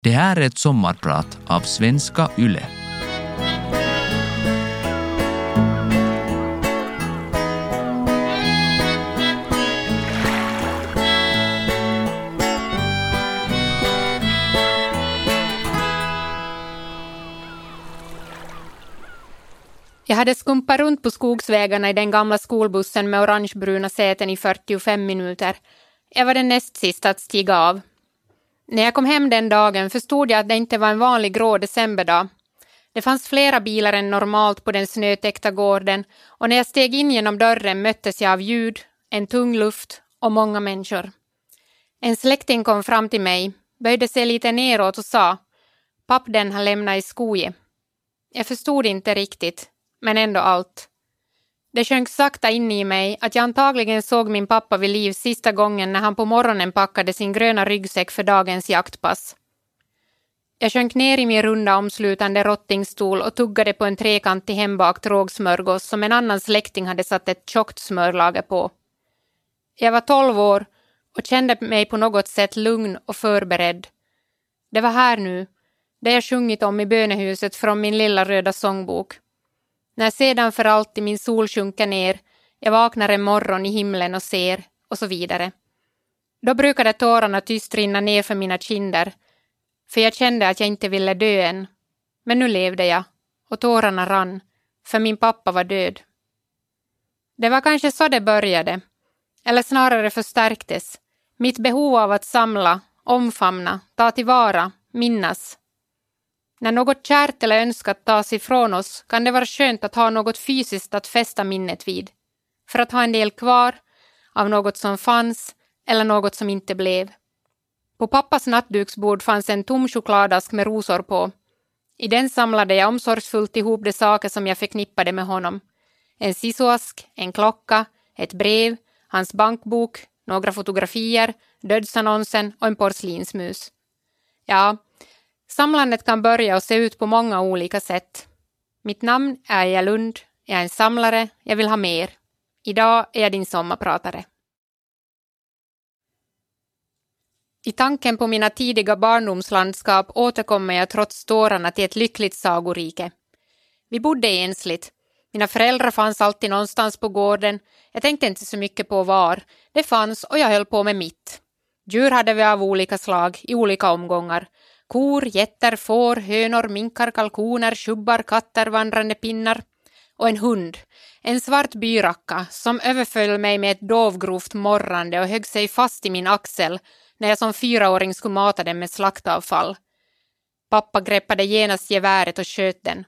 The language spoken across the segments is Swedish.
Det här är ett sommarprat av Svenska Yle. Jag hade skumpat runt på skogsvägarna i den gamla skolbussen med orangebruna säten i 45 minuter. Jag var den näst sista att stiga av. När jag kom hem den dagen förstod jag att det inte var en vanlig grå decemberdag. Det fanns flera bilar än normalt på den snötäckta gården och när jag steg in genom dörren möttes jag av ljud, en tung luft och många människor. En släkting kom fram till mig, böjde sig lite neråt och sa Papp den har lämnat i skoje. Jag förstod inte riktigt, men ändå allt. Det sjönk sakta in i mig att jag antagligen såg min pappa vid liv sista gången när han på morgonen packade sin gröna ryggsäck för dagens jaktpass. Jag sjönk ner i min runda omslutande rottingstol och tuggade på en trekantig hembakt rågsmörgås som en annan släkting hade satt ett tjockt smörlager på. Jag var tolv år och kände mig på något sätt lugn och förberedd. Det var här nu, det jag sjungit om i bönehuset från min lilla röda sångbok. När sedan för alltid min sol sjunker ner, jag vaknar en morgon i himlen och ser, och så vidare. Då brukade tårarna tyst rinna ner för mina kinder, för jag kände att jag inte ville dö än. Men nu levde jag, och tårarna rann, för min pappa var död. Det var kanske så det började, eller snarare förstärktes. Mitt behov av att samla, omfamna, ta tillvara, minnas, när något kärt eller önskat tas ifrån oss kan det vara skönt att ha något fysiskt att fästa minnet vid. För att ha en del kvar av något som fanns eller något som inte blev. På pappas nattduksbord fanns en tom chokladask med rosor på. I den samlade jag omsorgsfullt ihop de saker som jag förknippade med honom. En sisoask, en klocka, ett brev, hans bankbok, några fotografier, dödsannonsen och en porslinsmus. Ja, Samlandet kan börja och se ut på många olika sätt. Mitt namn är Eja Lund, jag är en samlare, jag vill ha mer. Idag är jag din sommarpratare. I tanken på mina tidiga barndomslandskap återkommer jag trots tårarna till ett lyckligt sagorike. Vi bodde ensligt. Mina föräldrar fanns alltid någonstans på gården. Jag tänkte inte så mycket på var. Det fanns och jag höll på med mitt. Djur hade vi av olika slag, i olika omgångar. Kor, getter, får, hönor, minkar, kalkoner, tjubbar, katter, vandrande pinnar och en hund, en svart byracka som överföll mig med ett dovgrovt morrande och högg sig fast i min axel när jag som fyraåring skulle mata den med slaktavfall. Pappa greppade genast geväret och sköt den.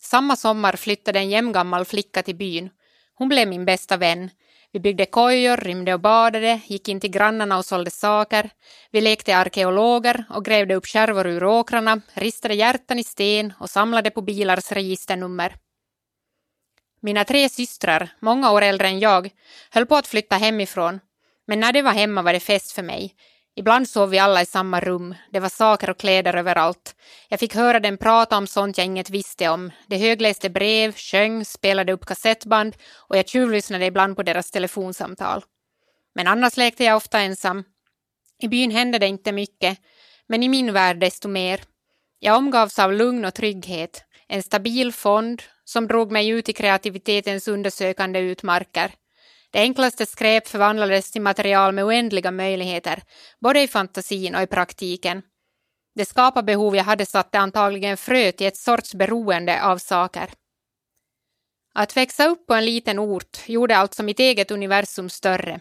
Samma sommar flyttade en jämngammal flicka till byn. Hon blev min bästa vän, vi byggde kojor, rymde och badade, gick in till grannarna och sålde saker. Vi lekte arkeologer och grävde upp skärvor ur åkrarna, ristade hjärtan i sten och samlade på bilars registernummer. Mina tre systrar, många år äldre än jag, höll på att flytta hemifrån. Men när de var hemma var det fest för mig. Ibland sov vi alla i samma rum. Det var saker och kläder överallt. Jag fick höra dem prata om sånt jag inget visste om. De högläste brev, sjöng, spelade upp kassettband och jag tjuvlyssnade ibland på deras telefonsamtal. Men annars lekte jag ofta ensam. I byn hände det inte mycket, men i min värld desto mer. Jag omgavs av lugn och trygghet, en stabil fond som drog mig ut i kreativitetens undersökande utmarker. Det enklaste skräp förvandlades till material med oändliga möjligheter, både i fantasin och i praktiken. Det skaparbehov jag hade satte antagligen frö till ett sorts beroende av saker. Att växa upp på en liten ort gjorde alltså mitt eget universum större.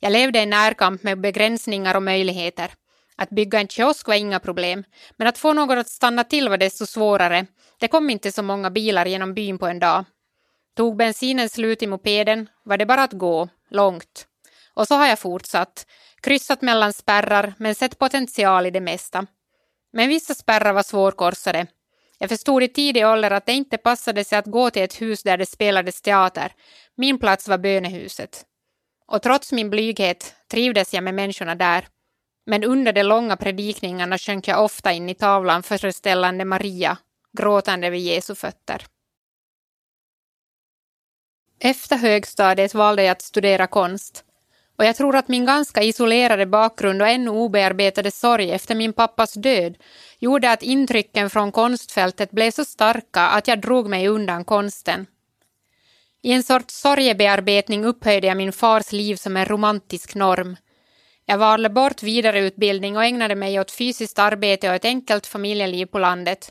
Jag levde i närkamp med begränsningar och möjligheter. Att bygga en kiosk var inga problem, men att få någon att stanna till var desto svårare. Det kom inte så många bilar genom byn på en dag. Tog bensinen slut i mopeden var det bara att gå, långt. Och så har jag fortsatt, kryssat mellan spärrar men sett potential i det mesta. Men vissa spärrar var svårkorsade. Jag förstod i tidig ålder att det inte passade sig att gå till ett hus där det spelades teater. Min plats var bönehuset. Och trots min blyghet trivdes jag med människorna där. Men under de långa predikningarna sjönk jag ofta in i tavlan föreställande Maria, gråtande vid Jesu fötter. Efter högstadiet valde jag att studera konst. Och jag tror att min ganska isolerade bakgrund och ännu obearbetade sorg efter min pappas död gjorde att intrycken från konstfältet blev så starka att jag drog mig undan konsten. I en sorts sorgebearbetning upphöjde jag min fars liv som en romantisk norm. Jag valde bort vidareutbildning och ägnade mig åt fysiskt arbete och ett enkelt familjeliv på landet.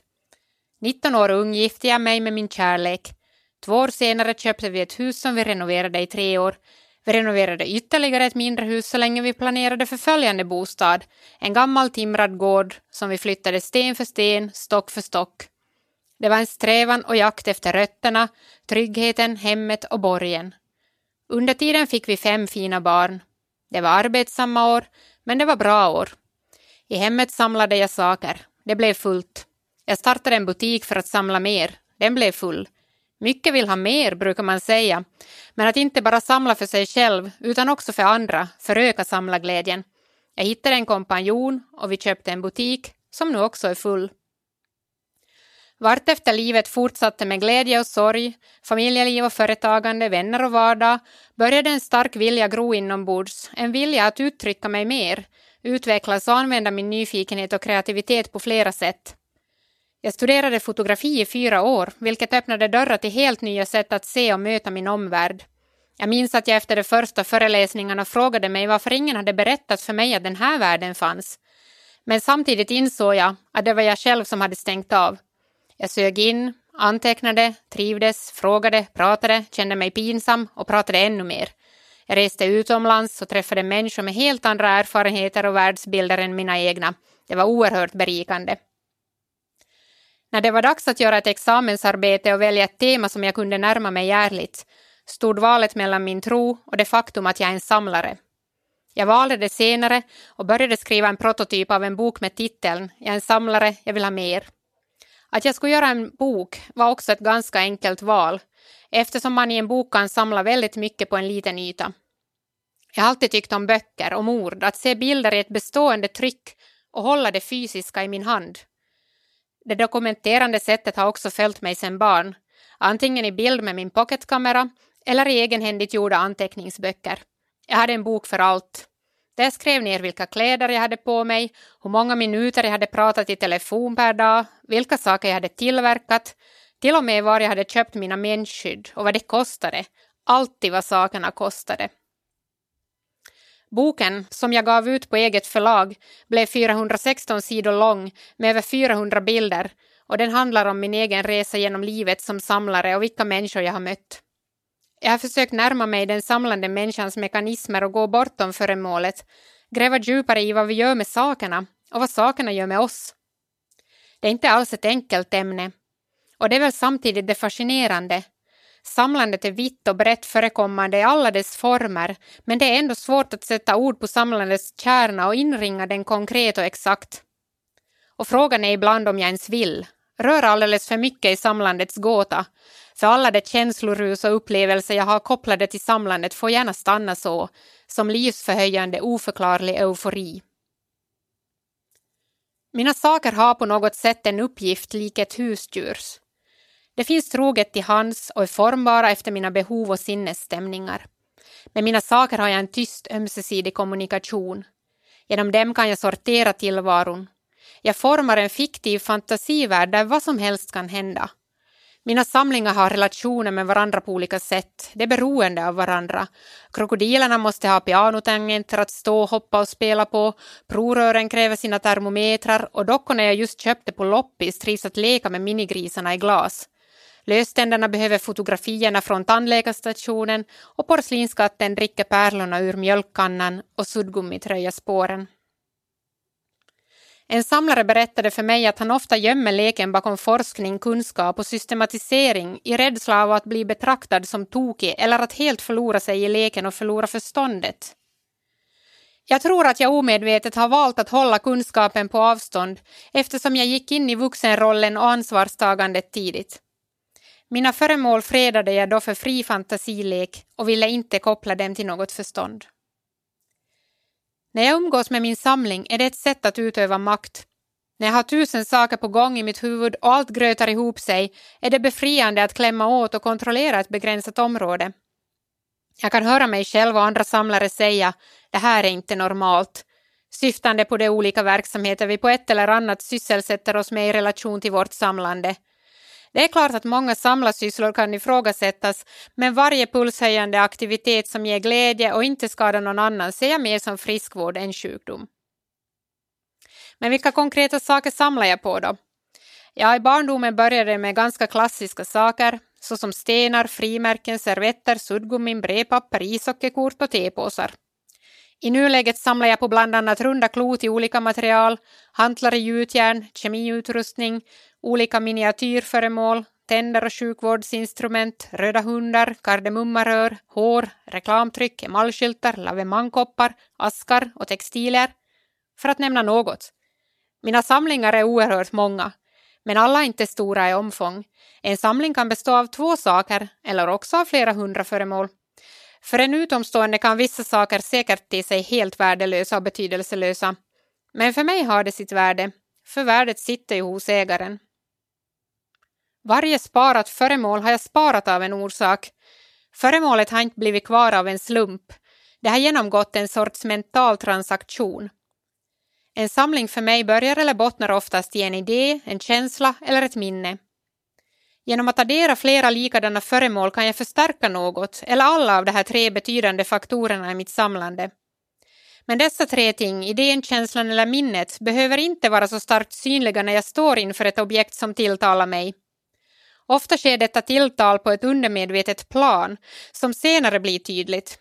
19 år ung gifte jag mig med min kärlek. Två år senare köpte vi ett hus som vi renoverade i tre år. Vi renoverade ytterligare ett mindre hus så länge vi planerade för följande bostad, en gammal timrad gård som vi flyttade sten för sten, stock för stock. Det var en strävan och jakt efter rötterna, tryggheten, hemmet och borgen. Under tiden fick vi fem fina barn. Det var arbetsamma år, men det var bra år. I hemmet samlade jag saker. Det blev fullt. Jag startade en butik för att samla mer. Den blev full. Mycket vill ha mer, brukar man säga, men att inte bara samla för sig själv utan också för andra föröka samlarglädjen. Jag hittade en kompanjon och vi köpte en butik som nu också är full. Vart efter livet fortsatte med glädje och sorg, familjeliv och företagande, vänner och vardag började en stark vilja gro inombords, en vilja att uttrycka mig mer, utvecklas och använda min nyfikenhet och kreativitet på flera sätt. Jag studerade fotografi i fyra år, vilket öppnade dörrar till helt nya sätt att se och möta min omvärld. Jag minns att jag efter de första föreläsningarna frågade mig varför ingen hade berättat för mig att den här världen fanns. Men samtidigt insåg jag att det var jag själv som hade stängt av. Jag sög in, antecknade, trivdes, frågade, pratade, kände mig pinsam och pratade ännu mer. Jag reste utomlands och träffade människor med helt andra erfarenheter och världsbilder än mina egna. Det var oerhört berikande. När det var dags att göra ett examensarbete och välja ett tema som jag kunde närma mig ärligt stod valet mellan min tro och det faktum att jag är en samlare. Jag valde det senare och började skriva en prototyp av en bok med titeln Jag är en samlare, jag vill ha mer. Att jag skulle göra en bok var också ett ganska enkelt val eftersom man i en bok kan samla väldigt mycket på en liten yta. Jag har alltid tyckt om böcker, om ord, att se bilder i ett bestående tryck och hålla det fysiska i min hand. Det dokumenterande sättet har också följt mig sedan barn, antingen i bild med min pocketkamera eller i egenhändigt gjorda anteckningsböcker. Jag hade en bok för allt. Där skrev ner vilka kläder jag hade på mig, hur många minuter jag hade pratat i telefon per dag, vilka saker jag hade tillverkat, till och med var jag hade köpt mina mensskydd och vad det kostade. Alltid vad sakerna kostade. Boken, som jag gav ut på eget förlag, blev 416 sidor lång med över 400 bilder och den handlar om min egen resa genom livet som samlare och vilka människor jag har mött. Jag har försökt närma mig den samlande människans mekanismer och gå bortom föremålet, gräva djupare i vad vi gör med sakerna och vad sakerna gör med oss. Det är inte alls ett enkelt ämne. Och det är väl samtidigt det fascinerande. Samlandet är vitt och brett förekommande i alla dess former, men det är ändå svårt att sätta ord på samlandets kärna och inringa den konkret och exakt. Och frågan är ibland om jag ens vill. Rör alldeles för mycket i samlandets gåta, för alla de känslorus och upplevelser jag har kopplade till samlandet får gärna stanna så, som livsförhöjande oförklarlig eufori. Mina saker har på något sätt en uppgift lik ett husdjurs. Det finns troget till hands och är formbara efter mina behov och sinnesstämningar. Med mina saker har jag en tyst ömsesidig kommunikation. Genom dem kan jag sortera tillvaron. Jag formar en fiktiv fantasivärld där vad som helst kan hända. Mina samlingar har relationer med varandra på olika sätt. De är beroende av varandra. Krokodilerna måste ha pianotangenter att stå, hoppa och spela på. Prorören kräver sina termometrar och dockorna jag just köpte på loppis trivs att leka med minigrisarna i glas. Löständerna behöver fotografierna från tandläkarstationen och porslinskatten dricker pärlorna ur mjölkkannan och suddgummit röjer spåren. En samlare berättade för mig att han ofta gömmer leken bakom forskning, kunskap och systematisering i rädsla av att bli betraktad som tokig eller att helt förlora sig i leken och förlora förståndet. Jag tror att jag omedvetet har valt att hålla kunskapen på avstånd eftersom jag gick in i vuxenrollen och ansvarstagandet tidigt. Mina föremål fredade jag då för fri fantasilek och ville inte koppla dem till något förstånd. När jag umgås med min samling är det ett sätt att utöva makt. När jag har tusen saker på gång i mitt huvud och allt grötar ihop sig är det befriande att klämma åt och kontrollera ett begränsat område. Jag kan höra mig själv och andra samlare säga det här är inte normalt, syftande på de olika verksamheter vi på ett eller annat sysselsätter oss med i relation till vårt samlande. Det är klart att många samlarsysslor kan ifrågasättas, men varje pulshöjande aktivitet som ger glädje och inte skadar någon annan ser jag mer som friskvård än sjukdom. Men vilka konkreta saker samlar jag på då? Ja, i barndomen började det med ganska klassiska saker, såsom stenar, frimärken, servetter, suddgummin, brevpapper, ishockeykort och tepåsar. I nuläget samlar jag på bland annat runda klot i olika material, hantlar i gjutjärn, kemiutrustning, olika miniatyrföremål, tänder och sjukvårdsinstrument, röda hundar, kardemummarör, hår, reklamtryck, emaljskyltar, lavemangkoppar, askar och textilier, för att nämna något. Mina samlingar är oerhört många, men alla är inte stora i omfång. En samling kan bestå av två saker eller också av flera hundra föremål. För en utomstående kan vissa saker säkert te sig helt värdelösa och betydelselösa. Men för mig har det sitt värde, för värdet sitter ju hos ägaren. Varje sparat föremål har jag sparat av en orsak. Föremålet har inte blivit kvar av en slump. Det har genomgått en sorts mental transaktion. En samling för mig börjar eller bottnar oftast i en idé, en känsla eller ett minne. Genom att addera flera likadana föremål kan jag förstärka något eller alla av de här tre betydande faktorerna i mitt samlande. Men dessa tre ting, idén, känslan eller minnet, behöver inte vara så starkt synliga när jag står inför ett objekt som tilltalar mig. Ofta sker detta tilltal på ett undermedvetet plan som senare blir tydligt.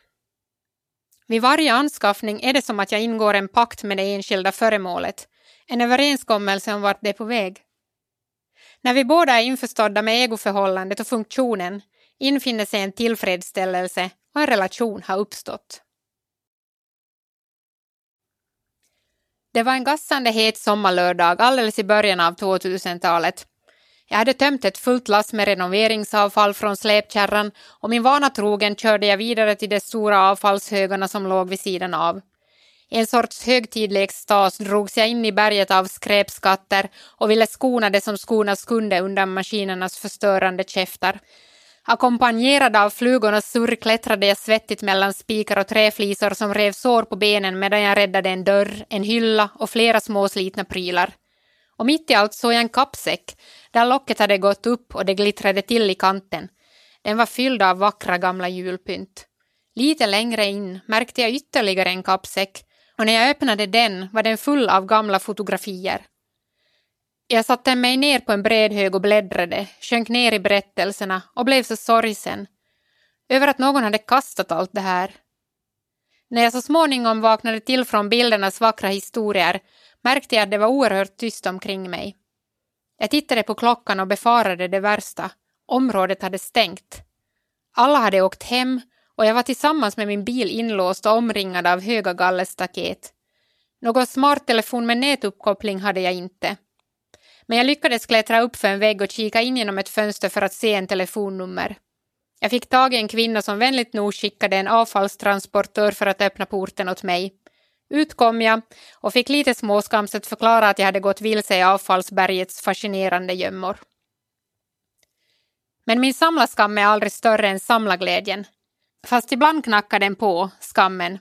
Vid varje anskaffning är det som att jag ingår en pakt med det enskilda föremålet, en överenskommelse om vart det är på väg. När vi båda är införstådda med egoförhållandet och funktionen infinner sig en tillfredsställelse och en relation har uppstått. Det var en gassande het sommarlördag alldeles i början av 2000-talet jag hade tömt ett fullt lass med renoveringsavfall från släpkärran och min vana trogen körde jag vidare till de stora avfallshögarna som låg vid sidan av. I en sorts högtidlig extas drogs jag in i berget av skräpskatter och ville skona det som skonas kunde undan maskinernas förstörande käftar. Ackompanjerad av flugornas surr klättrade jag svettigt mellan spikar och träflisor som rev sår på benen medan jag räddade en dörr, en hylla och flera små slitna prylar. Och mitt i allt såg jag en kappsäck där locket hade gått upp och det glittrade till i kanten. Den var fylld av vackra gamla julpynt. Lite längre in märkte jag ytterligare en kappsäck och när jag öppnade den var den full av gamla fotografier. Jag satte mig ner på en bred hög och bläddrade, sjönk ner i berättelserna och blev så sorgsen över att någon hade kastat allt det här. När jag så småningom vaknade till från bildernas vackra historier märkte jag att det var oerhört tyst omkring mig. Jag tittade på klockan och befarade det värsta. Området hade stängt. Alla hade åkt hem och jag var tillsammans med min bil inlåst och omringad av höga gallerstaket. Någon smarttelefon med nätuppkoppling hade jag inte. Men jag lyckades klättra upp för en vägg och kika in genom ett fönster för att se en telefonnummer. Jag fick tag i en kvinna som vänligt nog skickade en avfallstransportör för att öppna porten åt mig. Ut kom jag och fick lite småskamset förklara att jag hade gått vilse i avfallsbergets fascinerande gömmor. Men min samlarskam är aldrig större än samlarglädjen. Fast ibland knackar den på, skammen.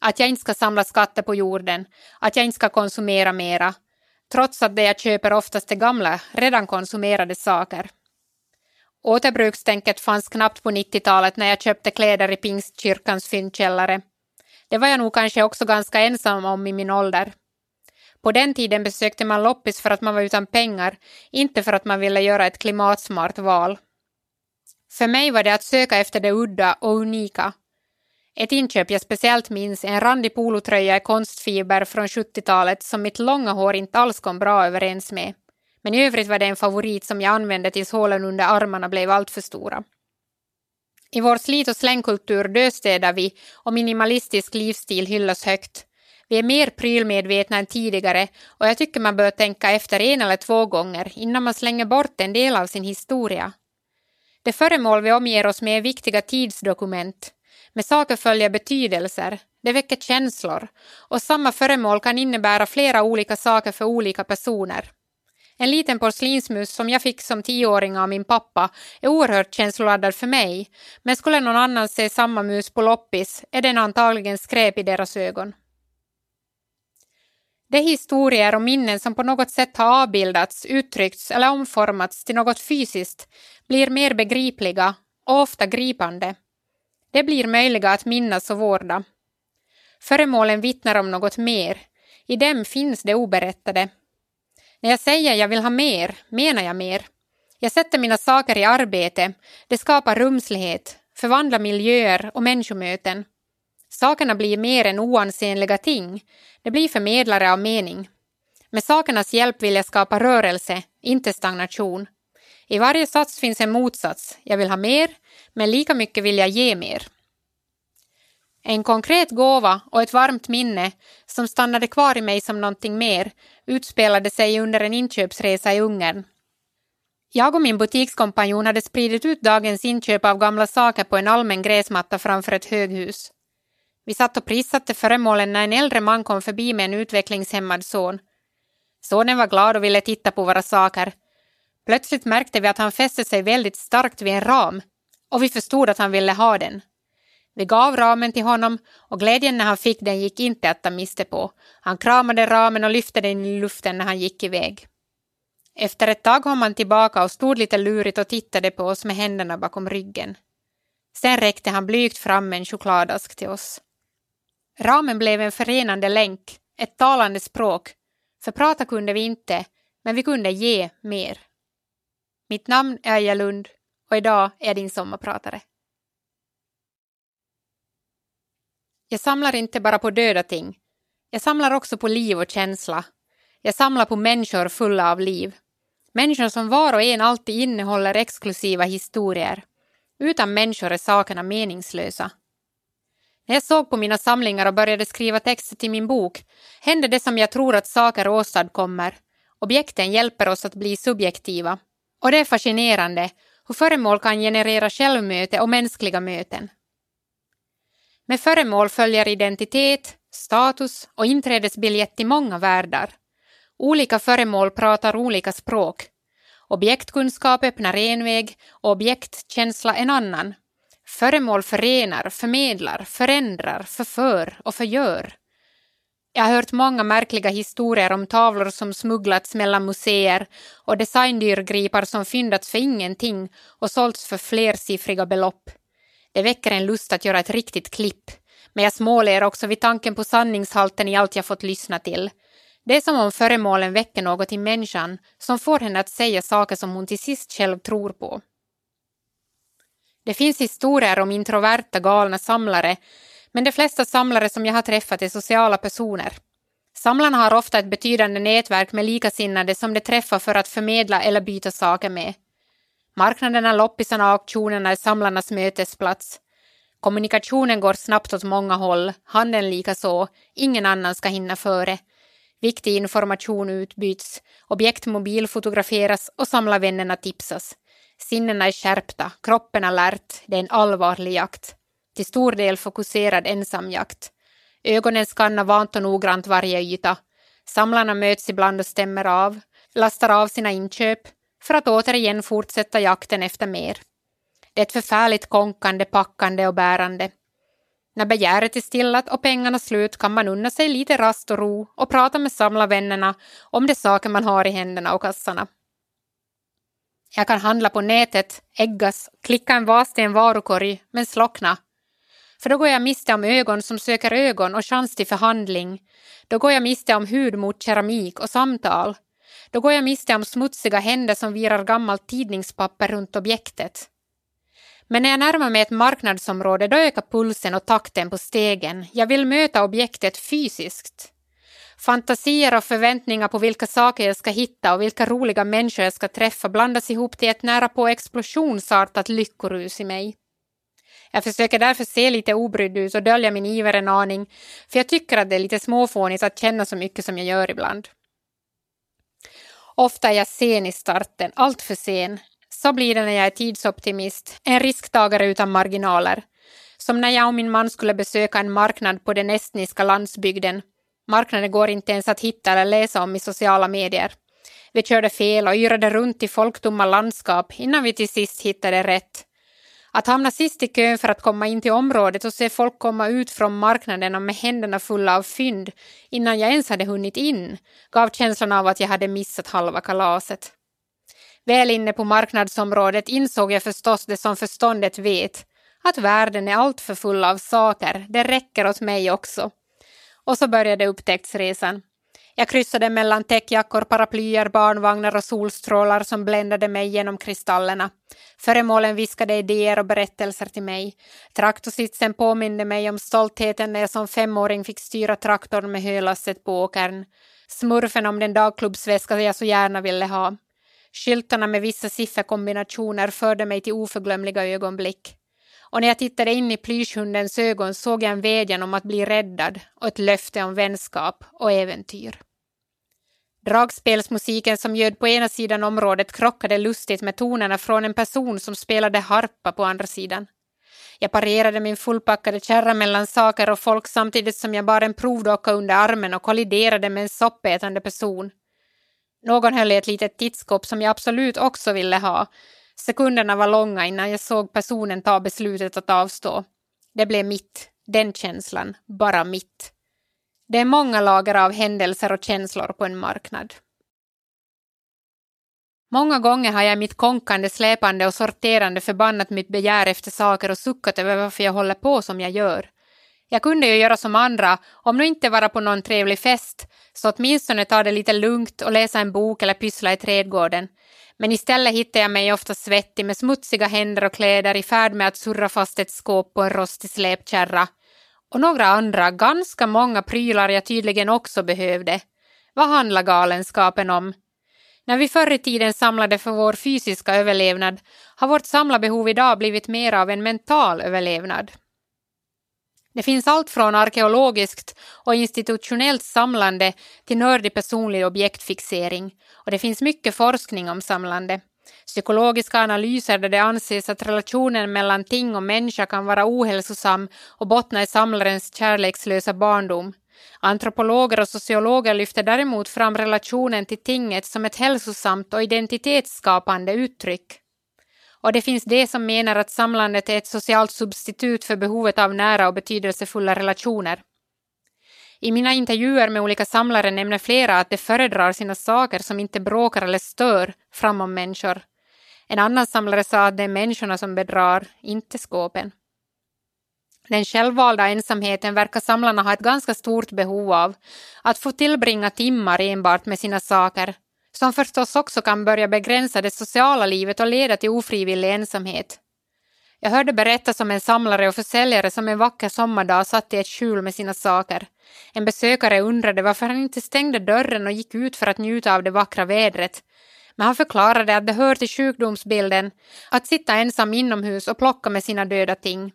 Att jag inte ska samla skatter på jorden, att jag inte ska konsumera mera, trots att det jag köper oftast är gamla, redan konsumerade saker. Återbrukstänket fanns knappt på 90-talet när jag köpte kläder i Pingstkyrkans fyndkällare det var jag nog kanske också ganska ensam om i min ålder. På den tiden besökte man loppis för att man var utan pengar, inte för att man ville göra ett klimatsmart val. För mig var det att söka efter det udda och unika. Ett inköp jag speciellt minns är en randig polotröja i konstfiber från 70-talet som mitt långa hår inte alls kom bra överens med. Men i övrigt var det en favorit som jag använde tills hålen under armarna blev alltför stora. I vår slit och slängkultur dödstädar vi och minimalistisk livsstil hyllas högt. Vi är mer prylmedvetna än tidigare och jag tycker man bör tänka efter en eller två gånger innan man slänger bort en del av sin historia. De föremål vi omger oss med är viktiga tidsdokument. Med saker följer betydelser, det väcker känslor och samma föremål kan innebära flera olika saker för olika personer. En liten porslinsmus som jag fick som tioåring av min pappa är oerhört känsloladdad för mig, men skulle någon annan se samma mus på loppis är den antagligen skräp i deras ögon. De historier och minnen som på något sätt har avbildats, uttryckts eller omformats till något fysiskt blir mer begripliga och ofta gripande. Det blir möjliga att minnas och vårda. Föremålen vittnar om något mer. I dem finns det oberättade. När jag säger jag vill ha mer, menar jag mer. Jag sätter mina saker i arbete. Det skapar rumslighet, förvandlar miljöer och människomöten. Sakerna blir mer än oansenliga ting. Det blir förmedlare av mening. Med sakernas hjälp vill jag skapa rörelse, inte stagnation. I varje sats finns en motsats. Jag vill ha mer, men lika mycket vill jag ge mer. En konkret gåva och ett varmt minne som stannade kvar i mig som någonting mer utspelade sig under en inköpsresa i Ungern. Jag och min butikskompanjon hade spridit ut dagens inköp av gamla saker på en allmän gräsmatta framför ett höghus. Vi satt och prissatte föremålen när en äldre man kom förbi med en utvecklingshämmad son. Sonen var glad och ville titta på våra saker. Plötsligt märkte vi att han fäste sig väldigt starkt vid en ram och vi förstod att han ville ha den. Vi gav ramen till honom och glädjen när han fick den gick inte att ta miste på. Han kramade ramen och lyfte den i luften när han gick iväg. Efter ett tag kom han tillbaka och stod lite lurigt och tittade på oss med händerna bakom ryggen. Sen räckte han blygt fram en chokladask till oss. Ramen blev en förenande länk, ett talande språk. För prata kunde vi inte, men vi kunde ge mer. Mitt namn är Aja Lund och idag är jag din sommarpratare. Jag samlar inte bara på döda ting. Jag samlar också på liv och känsla. Jag samlar på människor fulla av liv. Människor som var och en alltid innehåller exklusiva historier. Utan människor är sakerna meningslösa. När jag såg på mina samlingar och började skriva texter till min bok hände det som jag tror att saker åstadkommer. Objekten hjälper oss att bli subjektiva. Och det är fascinerande hur föremål kan generera självmöte och mänskliga möten. Med föremål följer identitet, status och inträdesbiljett till många världar. Olika föremål pratar olika språk. Objektkunskap öppnar en väg och objektkänsla en annan. Föremål förenar, förmedlar, förändrar, förför och förgör. Jag har hört många märkliga historier om tavlor som smugglats mellan museer och designdyrgripar som fyndats för ingenting och sålts för flersiffriga belopp. Det väcker en lust att göra ett riktigt klipp. Men jag småler också vid tanken på sanningshalten i allt jag fått lyssna till. Det är som om föremålen väcker något i människan som får henne att säga saker som hon till sist själv tror på. Det finns historier om introverta galna samlare, men de flesta samlare som jag har träffat är sociala personer. Samlarna har ofta ett betydande nätverk med likasinnade som de träffar för att förmedla eller byta saker med. Marknaderna, loppisarna och auktionerna är samlarnas mötesplats. Kommunikationen går snabbt åt många håll, handeln likaså, ingen annan ska hinna före. Viktig information utbyts, objekt mobilfotograferas och samlarvännerna tipsas. Sinnena är skärpta, kroppen alert, det är en allvarlig jakt. Till stor del fokuserad ensamjakt. Ögonen skannar vant och noggrant varje yta. Samlarna möts ibland och stämmer av, lastar av sina inköp, för att återigen fortsätta jakten efter mer. Det är ett förfärligt konkande, packande och bärande. När begäret är stillat och pengarna slut kan man unna sig lite rast och ro och prata med samlarvännerna om de saker man har i händerna och kassarna. Jag kan handla på nätet, äggas, klicka en vas till en varukorg, men slockna. För då går jag miste om ögon som söker ögon och chans till förhandling. Då går jag miste om hud mot keramik och samtal. Då går jag miste om smutsiga händer som virar gammalt tidningspapper runt objektet. Men när jag närmar mig ett marknadsområde då ökar pulsen och takten på stegen. Jag vill möta objektet fysiskt. Fantasier och förväntningar på vilka saker jag ska hitta och vilka roliga människor jag ska träffa blandas ihop till ett nära på explosionsartat lyckorus i mig. Jag försöker därför se lite obrydd ut och dölja min iver en aning, för jag tycker att det är lite småfånigt att känna så mycket som jag gör ibland. Ofta är jag sen i starten, allt för sen. Så blir det när jag är tidsoptimist, en risktagare utan marginaler. Som när jag och min man skulle besöka en marknad på den estniska landsbygden. Marknaden går inte ens att hitta eller läsa om i sociala medier. Vi körde fel och yrade runt i folktomma landskap innan vi till sist hittade rätt. Att hamna sist i kön för att komma in till området och se folk komma ut från marknaderna med händerna fulla av fynd innan jag ens hade hunnit in gav känslan av att jag hade missat halva kalaset. Väl inne på marknadsområdet insåg jag förstås det som förståndet vet, att världen är alltför full av saker, det räcker åt mig också. Och så började upptäcktsresan. Jag kryssade mellan täckjackor, paraplyer, barnvagnar och solstrålar som bländade mig genom kristallerna. Föremålen viskade idéer och berättelser till mig. Traktorsitsen påminde mig om stoltheten när jag som femåring fick styra traktorn med hölasset på åkern. Smurfen om den dagklubbsväska jag så gärna ville ha. Skyltarna med vissa sifferkombinationer förde mig till oförglömliga ögonblick. Och när jag tittade in i plyschhundens ögon såg jag en vädjan om att bli räddad och ett löfte om vänskap och äventyr. Dragspelsmusiken som ljöd på ena sidan området krockade lustigt med tonerna från en person som spelade harpa på andra sidan. Jag parerade min fullpackade kärra mellan saker och folk samtidigt som jag bar en provdocka under armen och kolliderade med en soppätande person. Någon höll i ett litet tittskåp som jag absolut också ville ha. Sekunderna var långa innan jag såg personen ta beslutet att avstå. Det blev mitt, den känslan, bara mitt. Det är många lager av händelser och känslor på en marknad. Många gånger har jag mitt konkande, släpande och sorterande förbannat mitt begär efter saker och suckat över varför jag håller på som jag gör. Jag kunde ju göra som andra, om nu inte vara på någon trevlig fest, så åtminstone ta det lite lugnt och läsa en bok eller pyssla i trädgården. Men istället hittar jag mig ofta svettig med smutsiga händer och kläder i färd med att surra fast ett skåp på en rostig släpkärra. Och några andra, ganska många prylar jag tydligen också behövde. Vad handlar galenskapen om? När vi förr i tiden samlade för vår fysiska överlevnad har vårt samlarbehov idag blivit mer av en mental överlevnad. Det finns allt från arkeologiskt och institutionellt samlande till nördig personlig objektfixering och det finns mycket forskning om samlande. Psykologiska analyser där det anses att relationen mellan ting och människa kan vara ohälsosam och bottna i samlarens kärlekslösa barndom. Antropologer och sociologer lyfter däremot fram relationen till tinget som ett hälsosamt och identitetsskapande uttryck. Och det finns de som menar att samlandet är ett socialt substitut för behovet av nära och betydelsefulla relationer. I mina intervjuer med olika samlare nämner flera att de föredrar sina saker som inte bråkar eller stör framom människor. En annan samlare sa att det är människorna som bedrar, inte skåpen. Den självvalda ensamheten verkar samlarna ha ett ganska stort behov av, att få tillbringa timmar enbart med sina saker, som förstås också kan börja begränsa det sociala livet och leda till ofrivillig ensamhet. Jag hörde berättas om en samlare och försäljare som en vacker sommardag satt i ett skjul med sina saker. En besökare undrade varför han inte stängde dörren och gick ut för att njuta av det vackra vädret. Men han förklarade att det hör till sjukdomsbilden att sitta ensam inomhus och plocka med sina döda ting.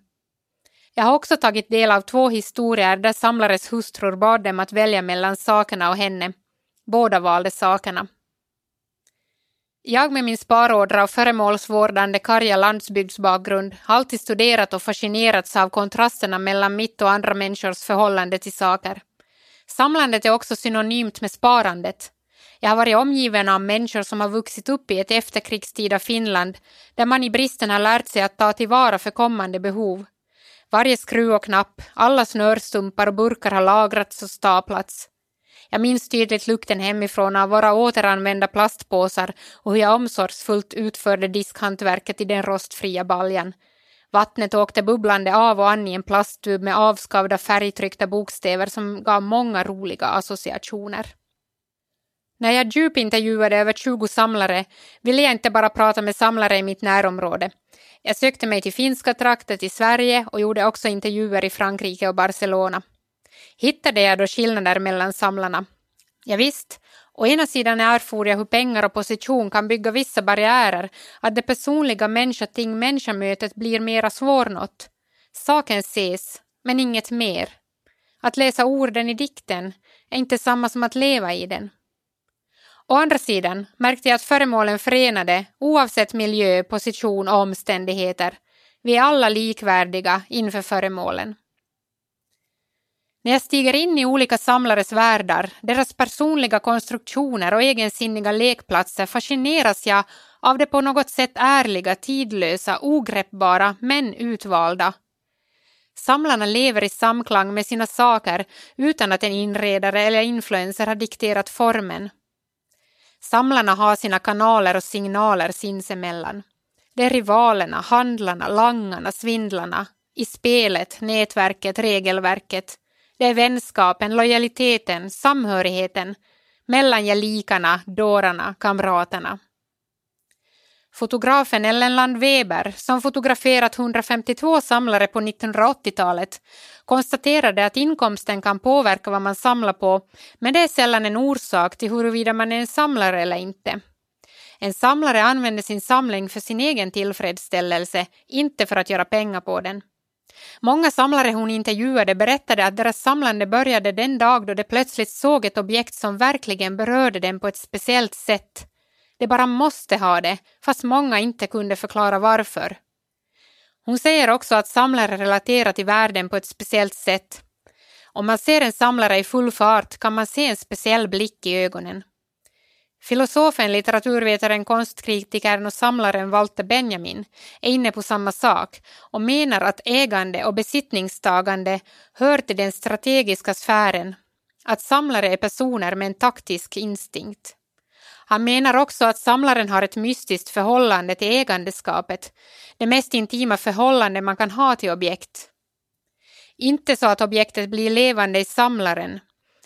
Jag har också tagit del av två historier där samlares hustrur bad dem att välja mellan sakerna och henne. Båda valde sakerna. Jag med min sparådra och föremålsvårdande karga landsbygdsbakgrund har alltid studerat och fascinerats av kontrasterna mellan mitt och andra människors förhållande till saker. Samlandet är också synonymt med sparandet. Jag har varit omgiven av människor som har vuxit upp i ett efterkrigstida Finland där man i bristen har lärt sig att ta tillvara för kommande behov. Varje skruv och knapp, alla snörstumpar och burkar har lagrats och staplats. Jag minns tydligt lukten hemifrån av våra återanvända plastpåsar och hur jag omsorgsfullt utförde diskhantverket i den rostfria baljan. Vattnet åkte bubblande av och an i en plasttub med avskavda färgtryckta bokstäver som gav många roliga associationer. När jag djupintervjuade över 20 samlare ville jag inte bara prata med samlare i mitt närområde. Jag sökte mig till finska trakter till Sverige och gjorde också intervjuer i Frankrike och Barcelona. Hittade jag då skillnader mellan samlarna? Ja, visst, å ena sidan erfor jag hur pengar och position kan bygga vissa barriärer, att det personliga människa-ting-människa-mötet blir mera svårnått. Saken ses, men inget mer. Att läsa orden i dikten är inte samma som att leva i den. Å andra sidan märkte jag att föremålen förenade oavsett miljö, position och omständigheter. Vi är alla likvärdiga inför föremålen. När jag stiger in i olika samlares världar, deras personliga konstruktioner och egensinniga lekplatser fascineras jag av det på något sätt ärliga, tidlösa, ogreppbara men utvalda. Samlarna lever i samklang med sina saker utan att en inredare eller influencer har dikterat formen. Samlarna har sina kanaler och signaler sinsemellan. Det är rivalerna, handlarna, langarna, svindlarna, i spelet, nätverket, regelverket. Det är vänskapen, lojaliteten, samhörigheten mellan gelikarna, dårarna, kamraterna. Fotografen Ellen Land Weber, som fotograferat 152 samlare på 1980-talet, konstaterade att inkomsten kan påverka vad man samlar på, men det är sällan en orsak till huruvida man är en samlare eller inte. En samlare använder sin samling för sin egen tillfredsställelse, inte för att göra pengar på den. Många samlare hon intervjuade berättade att deras samlande började den dag då de plötsligt såg ett objekt som verkligen berörde dem på ett speciellt sätt. De bara måste ha det, fast många inte kunde förklara varför. Hon säger också att samlare relaterar till världen på ett speciellt sätt. Om man ser en samlare i full fart kan man se en speciell blick i ögonen. Filosofen, litteraturvetaren, konstkritikern och samlaren Walter Benjamin är inne på samma sak och menar att ägande och besittningstagande hör till den strategiska sfären, att samlare är personer med en taktisk instinkt. Han menar också att samlaren har ett mystiskt förhållande till ägandeskapet, det mest intima förhållande man kan ha till objekt. Inte så att objektet blir levande i samlaren,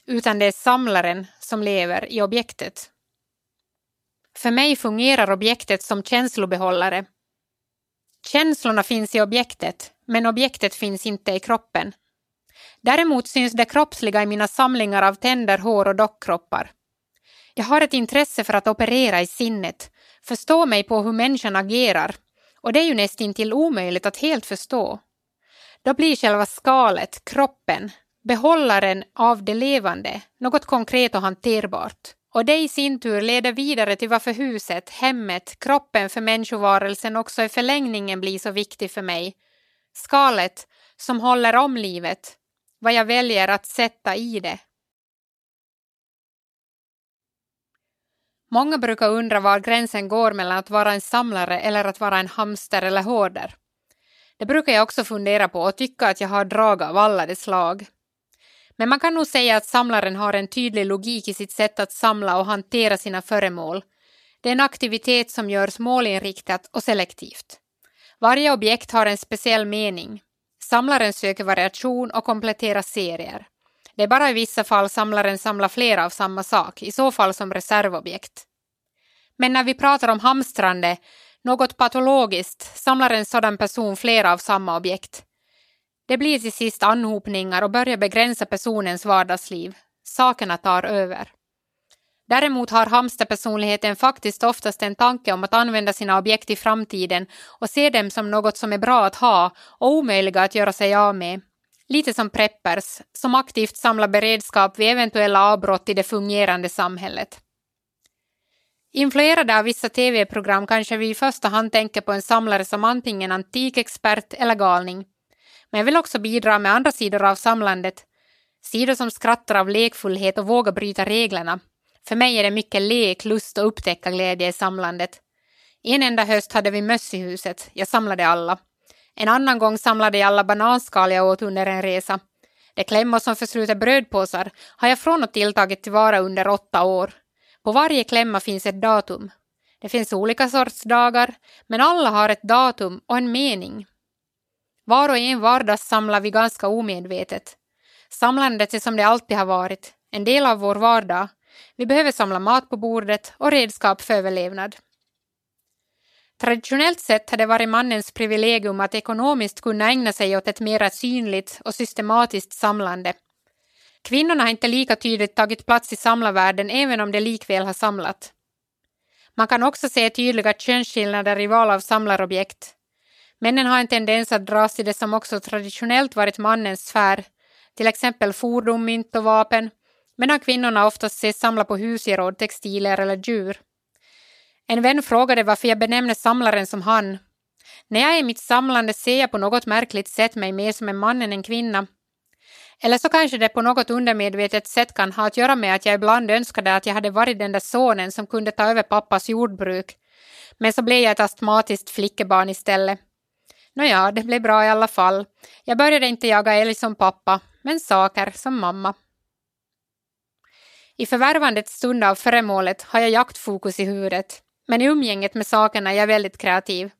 utan det är samlaren som lever i objektet. För mig fungerar objektet som känslobehållare. Känslorna finns i objektet, men objektet finns inte i kroppen. Däremot syns det kroppsliga i mina samlingar av tänder, hår och dockkroppar. Jag har ett intresse för att operera i sinnet, förstå mig på hur människan agerar, och det är ju nästintill omöjligt att helt förstå. Då blir själva skalet, kroppen, behållaren av det levande, något konkret och hanterbart. Och det i sin tur leder vidare till varför huset, hemmet, kroppen för människovarelsen också i förlängningen blir så viktig för mig. Skalet som håller om livet, vad jag väljer att sätta i det. Många brukar undra var gränsen går mellan att vara en samlare eller att vara en hamster eller hårder. Det brukar jag också fundera på och tycka att jag har drag av alla de slag. Men man kan nog säga att samlaren har en tydlig logik i sitt sätt att samla och hantera sina föremål. Det är en aktivitet som görs målinriktat och selektivt. Varje objekt har en speciell mening. Samlaren söker variation och kompletterar serier. Det är bara i vissa fall samlaren samlar flera av samma sak, i så fall som reservobjekt. Men när vi pratar om hamstrande, något patologiskt, samlar en sådan person flera av samma objekt. Det blir till sist anhopningar och börjar begränsa personens vardagsliv. Sakerna tar över. Däremot har hamsterpersonligheten faktiskt oftast en tanke om att använda sina objekt i framtiden och se dem som något som är bra att ha och omöjliga att göra sig av med. Lite som preppers, som aktivt samlar beredskap vid eventuella avbrott i det fungerande samhället. Influerade av vissa tv-program kanske vi i första hand tänker på en samlare som antingen antikexpert eller galning. Men jag vill också bidra med andra sidor av samlandet. Sidor som skrattar av lekfullhet och vågar bryta reglerna. För mig är det mycket lek, lust och upptäckarglädje i samlandet. En enda höst hade vi möss i huset. Jag samlade alla. En annan gång samlade jag alla bananskal jag åt under en resa. De klämmor som försluter brödpåsar har jag från och till tagit tillvara under åtta år. På varje klämma finns ett datum. Det finns olika sorts dagar, men alla har ett datum och en mening. Var och en vardags samlar vi ganska omedvetet. Samlandet är som det alltid har varit, en del av vår vardag. Vi behöver samla mat på bordet och redskap för överlevnad. Traditionellt sett har det varit mannens privilegium att ekonomiskt kunna ägna sig åt ett mera synligt och systematiskt samlande. Kvinnorna har inte lika tydligt tagit plats i samlarvärlden även om de likväl har samlat. Man kan också se tydliga könsskillnader i val av samlarobjekt. Männen har en tendens att dras till det som också traditionellt varit mannens sfär, till exempel fordon, mynt och vapen, medan kvinnorna oftast ses samla på husgeråd, textilier eller djur. En vän frågade varför jag benämner samlaren som han. När jag är i mitt samlande ser jag på något märkligt sätt mig mer som en man än en kvinna. Eller så kanske det på något undermedvetet sätt kan ha att göra med att jag ibland önskade att jag hade varit den där sonen som kunde ta över pappas jordbruk. Men så blev jag ett astmatiskt flickebarn istället. Nåja, det blev bra i alla fall. Jag började inte jaga älg som pappa, men saker som mamma. I förvärvandets stund av föremålet har jag jaktfokus i huvudet, men i umgänget med sakerna är jag väldigt kreativ.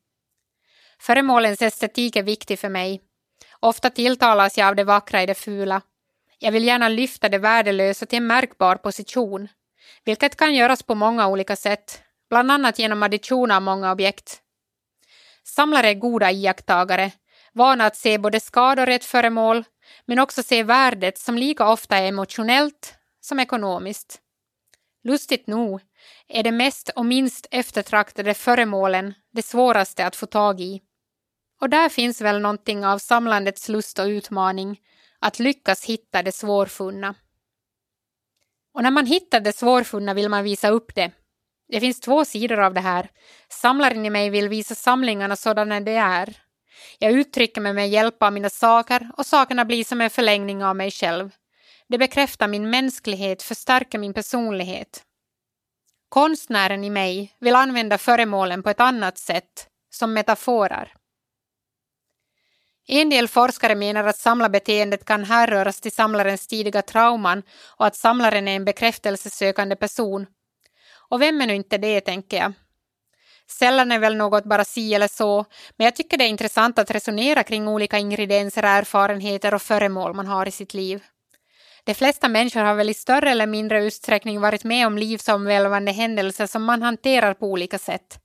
Föremålens estetik är viktig för mig. Ofta tilltalas jag av det vackra i det fula. Jag vill gärna lyfta det värdelösa till en märkbar position, vilket kan göras på många olika sätt, bland annat genom addition av många objekt. Samlare är goda iakttagare, vana att se både skador i ett föremål, men också se värdet som lika ofta är emotionellt som ekonomiskt. Lustigt nog är de mest och minst eftertraktade föremålen det svåraste att få tag i. Och där finns väl någonting av samlandets lust och utmaning, att lyckas hitta det svårfunna. Och när man hittar det svårfunna vill man visa upp det. Det finns två sidor av det här. Samlaren i mig vill visa samlingarna sådana de är. Jag uttrycker mig med hjälp av mina saker och sakerna blir som en förlängning av mig själv. Det bekräftar min mänsklighet, förstärker min personlighet. Konstnären i mig vill använda föremålen på ett annat sätt, som metaforer. En del forskare menar att samlarbeteendet kan härröras till samlarens tidiga trauman och att samlaren är en bekräftelsesökande person. Och vem är nu inte det, tänker jag. Sällan är väl något bara si eller så, men jag tycker det är intressant att resonera kring olika ingredienser, erfarenheter och föremål man har i sitt liv. De flesta människor har väl i större eller mindre utsträckning varit med om livsomvälvande händelser som man hanterar på olika sätt.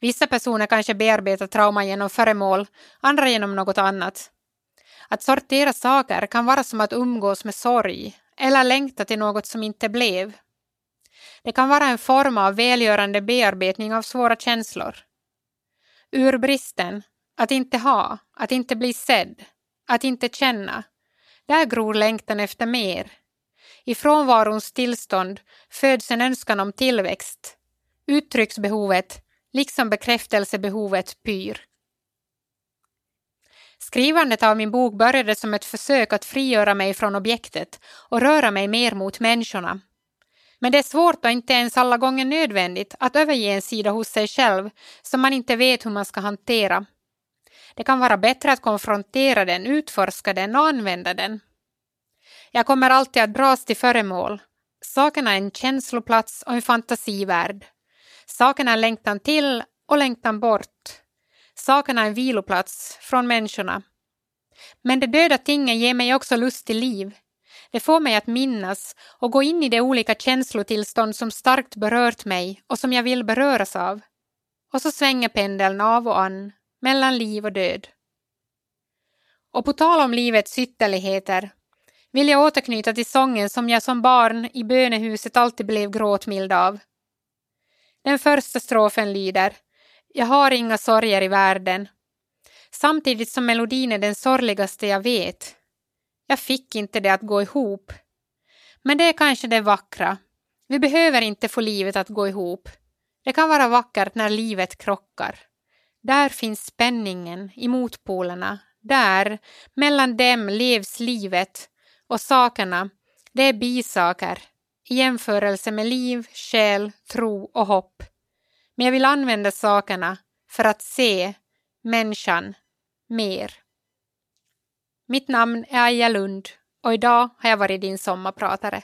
Vissa personer kanske bearbetar trauma genom föremål, andra genom något annat. Att sortera saker kan vara som att umgås med sorg eller längta till något som inte blev. Det kan vara en form av välgörande bearbetning av svåra känslor. Ur bristen, att inte ha, att inte bli sedd, att inte känna, där gror längtan efter mer. I frånvarons tillstånd föds en önskan om tillväxt. Uttrycksbehovet, liksom bekräftelsebehovet, pyr. Skrivandet av min bok började som ett försök att frigöra mig från objektet och röra mig mer mot människorna. Men det är svårt och inte ens alla gånger nödvändigt att överge en sida hos sig själv som man inte vet hur man ska hantera. Det kan vara bättre att konfrontera den, utforska den och använda den. Jag kommer alltid att dras till föremål. Sakerna är en känsloplats och en fantasivärld. Sakerna är längtan till och längtan bort. Sakerna är en viloplats från människorna. Men de döda tingen ger mig också lust till liv. Det får mig att minnas och gå in i de olika känslotillstånd som starkt berört mig och som jag vill beröras av. Och så svänger pendeln av och an mellan liv och död. Och på tal om livets ytterligheter vill jag återknyta till sången som jag som barn i bönehuset alltid blev gråtmild av. Den första strofen lyder Jag har inga sorger i världen. Samtidigt som melodin är den sorgligaste jag vet. Jag fick inte det att gå ihop. Men det är kanske det vackra. Vi behöver inte få livet att gå ihop. Det kan vara vackert när livet krockar. Där finns spänningen i motpolerna. Där, mellan dem levs livet och sakerna, det är bisaker i jämförelse med liv, själ, tro och hopp. Men jag vill använda sakerna för att se människan mer. Mitt namn är Aja Lund och idag har jag varit din sommarpratare.